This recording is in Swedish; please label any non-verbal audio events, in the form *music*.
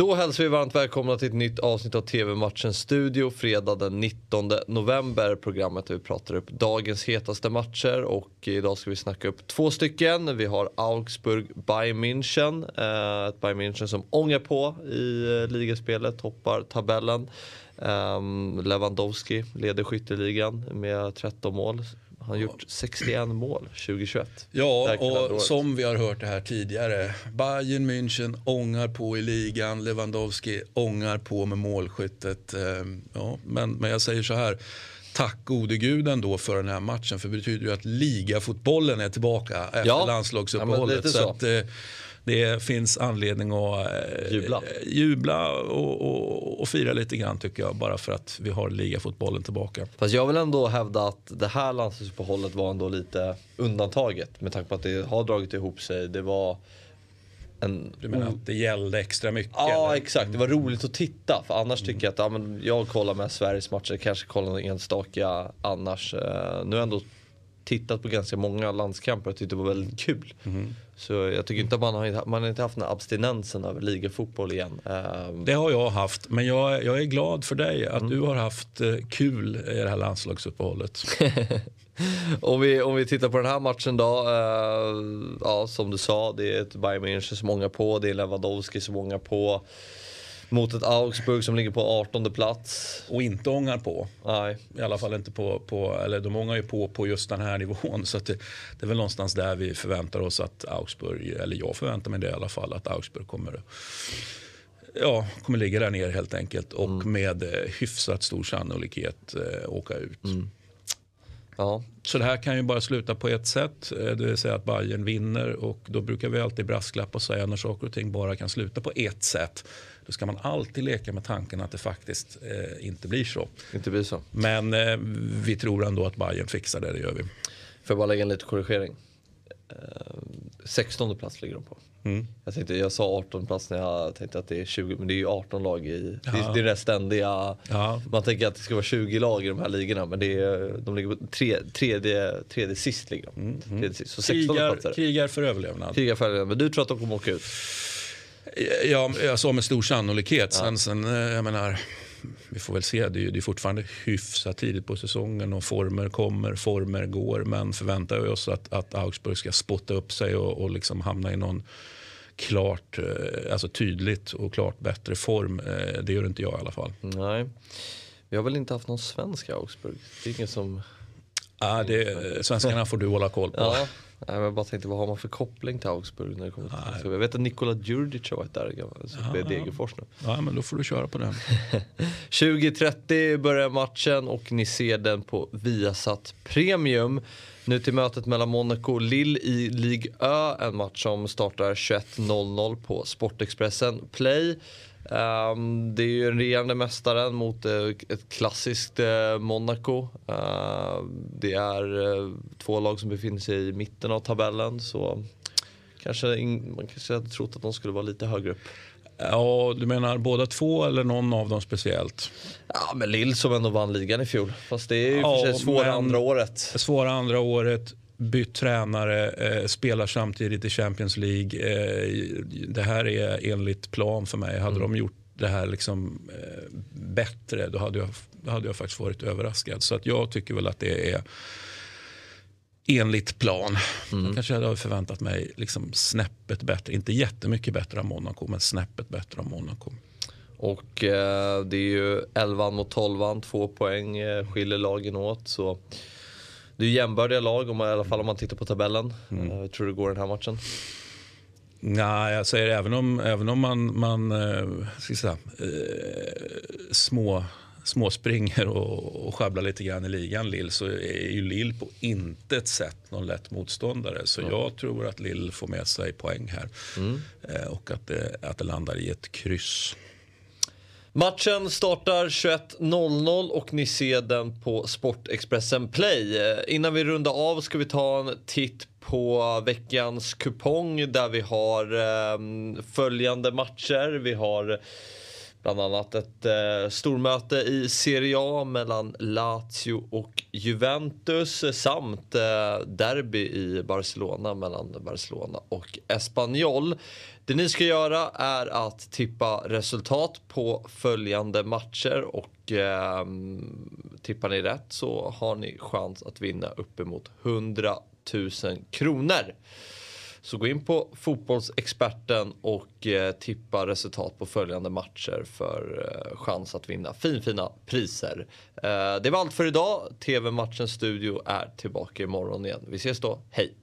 Då hälsar vi varmt välkomna till ett nytt avsnitt av TV-matchen Studio fredag den 19 november. Programmet där vi pratar upp dagens hetaste matcher och idag ska vi snacka upp två stycken. Vi har Augsburg Bayern München. Eh, ett Bayern München som ångar på i eh, ligaspelet, toppar tabellen. Ehm, Lewandowski leder skytteligan med 13 mål. Han har gjort 61 mål 2021. Ja, och som vi har hört det här tidigare. Bayern München ångar på i ligan. Lewandowski ångar på med målskyttet. Ehm, ja, men, men jag säger så här. Tack gode gud ändå för den här matchen. För det betyder ju att ligafotbollen är tillbaka efter ja. landslagsuppehållet. Ja, så. Att, eh, det finns anledning att eh, jubla, jubla och, och, och, fira lite grann tycker jag. Bara för att vi har ligafotbollen tillbaka. Fast jag vill ändå hävda att det här landslagsuppehållet var ändå lite undantaget. Med tanke på att det har dragit ihop sig. Det var en... Du menar att det gällde extra mycket? Ja eller? exakt, det var roligt att titta. För annars mm. tycker jag att ja, men jag kollar med Sveriges matcher, kanske kollar någon enstaka annars. Uh, nu ändå tittat på ganska många landskamper och tyckte det var väldigt kul. Mm. Så jag tycker inte att man har, man har inte haft den här abstinensen över ligafotboll igen. Um... Det har jag haft, men jag, jag är glad för dig att mm. du har haft uh, kul i det här landslagsuppehållet. *laughs* om, vi, om vi tittar på den här matchen då. Uh, ja, som du sa, det är ett Bayern München som många på, det är Lewandowski som många på mot ett Augsburg som ligger på 18 plats. Och inte ångar på. Nej. I alla fall inte på, på eller de ångar ju på på just den här *laughs* nivån. Så det, det, är väl någonstans där vi förväntar oss att Augsburg, eller jag förväntar mig det i alla fall, att Augsburg kommer ja, kommer ligga där nere helt enkelt och mm. med eh, hyfsat stor sannolikhet eh, åka ut. Mm. Ja. Så det här kan ju bara sluta på ett sätt, eh, det vill säga att Bayern vinner och då brukar vi alltid brasklappa och säga när saker och ting bara kan sluta på ett sätt. Då ska man alltid leka med tanken att det faktiskt eh, inte blir så. Inte blir så. Men eh, vi tror ändå att Bayern fixar det, det gör vi. Får jag bara lägga en liten korrigering? Eh, 16 plats ligger de på. Mm. Jag, tänkte, jag sa 18 plats när jag tänkte att det är 20, men det är ju 18 lag i, ja. det, det är det ständiga. Ja. Man tänker att det ska vara 20 lag i de här ligorna men det är, de ligger på tre, tredje, tredje sist. Ligger de. Mm. Tredje sist. Så 16 krigar, platser. krigar för överlevnad. Krigar för överlevnad. Men du tror att de kommer åka ut? Ja, jag sa med stor sannolikhet. Ja. Sen, sen, eh, jag menar, vi får väl se. Det är, det är fortfarande hyfsat tidigt på säsongen och former kommer, former går. Men förväntar vi oss att, att Augsburg ska spotta upp sig och, och liksom hamna i någon klart, eh, alltså tydligt och klart bättre form. Eh, det gör inte jag i alla fall. Nej. Vi har väl inte haft någon svensk Augsburg? Det är ingen som... Ja, det, svenskarna får du hålla koll på. Ja. Nej, jag bara tänkte vad har man för koppling till Augsburg när det kommer till Jag vet att Nikola Djurdjic har varit där, så ja, Degerfors nu. Ja men då får du köra på den. *laughs* 20.30 börjar matchen och ni ser den på Viasat Premium. Nu till mötet mellan Monaco och Lille i Ligue Ö. En match som startar 21.00 på Sportexpressen Play. Um, det är ju den regerande mästaren mot uh, ett klassiskt uh, Monaco. Uh, det är uh, två lag som befinner sig i mitten av tabellen så kanske in, man kanske hade trott att de skulle vara lite högre upp. Ja, du menar båda två eller någon av dem speciellt? Ja, men Lill som ändå vann ligan i fjol. Fast det är ju ja, för sig svåra andra året. Svåra andra året bytt tränare, eh, spelar samtidigt i Champions League. Eh, det här är enligt plan för mig. Hade mm. de gjort det här liksom, eh, bättre då hade, jag, då hade jag faktiskt varit överraskad. Så att jag tycker väl att det är enligt plan. Mm. Jag kanske hade förväntat mig liksom snäppet bättre. Inte jättemycket bättre än Monaco, men snäppet bättre än Monaco. Och eh, det är ju 11 mot 12, två poäng eh, skiljer lagen åt. Så det är jämbördiga lag, om, i alla fall om man tittar på tabellen. Mm. Uh, tror du det går den här matchen? Nej, jag säger även om, även om man, man uh, ska säga, uh, små, småspringer och, och sjabblar lite grann i ligan, Lill, så är ju Lill på intet sätt någon lätt motståndare. Så mm. jag tror att Lill får med sig poäng här. Mm. och att det, att det landar i ett kryss. Matchen startar 21.00 och ni ser den på Sportexpressen Play. Innan vi rundar av ska vi ta en titt på veckans kupong där vi har eh, följande matcher. Vi har Bland annat ett eh, stormöte i Serie A mellan Lazio och Juventus samt eh, derby i Barcelona mellan Barcelona och Espanyol. Det ni ska göra är att tippa resultat på följande matcher och eh, tippar ni rätt så har ni chans att vinna uppemot 100 000 kronor. Så gå in på Fotbollsexperten och eh, tippa resultat på följande matcher för eh, chans att vinna finfina priser. Eh, det var allt för idag. TV-matchens studio är tillbaka imorgon igen. Vi ses då. Hej!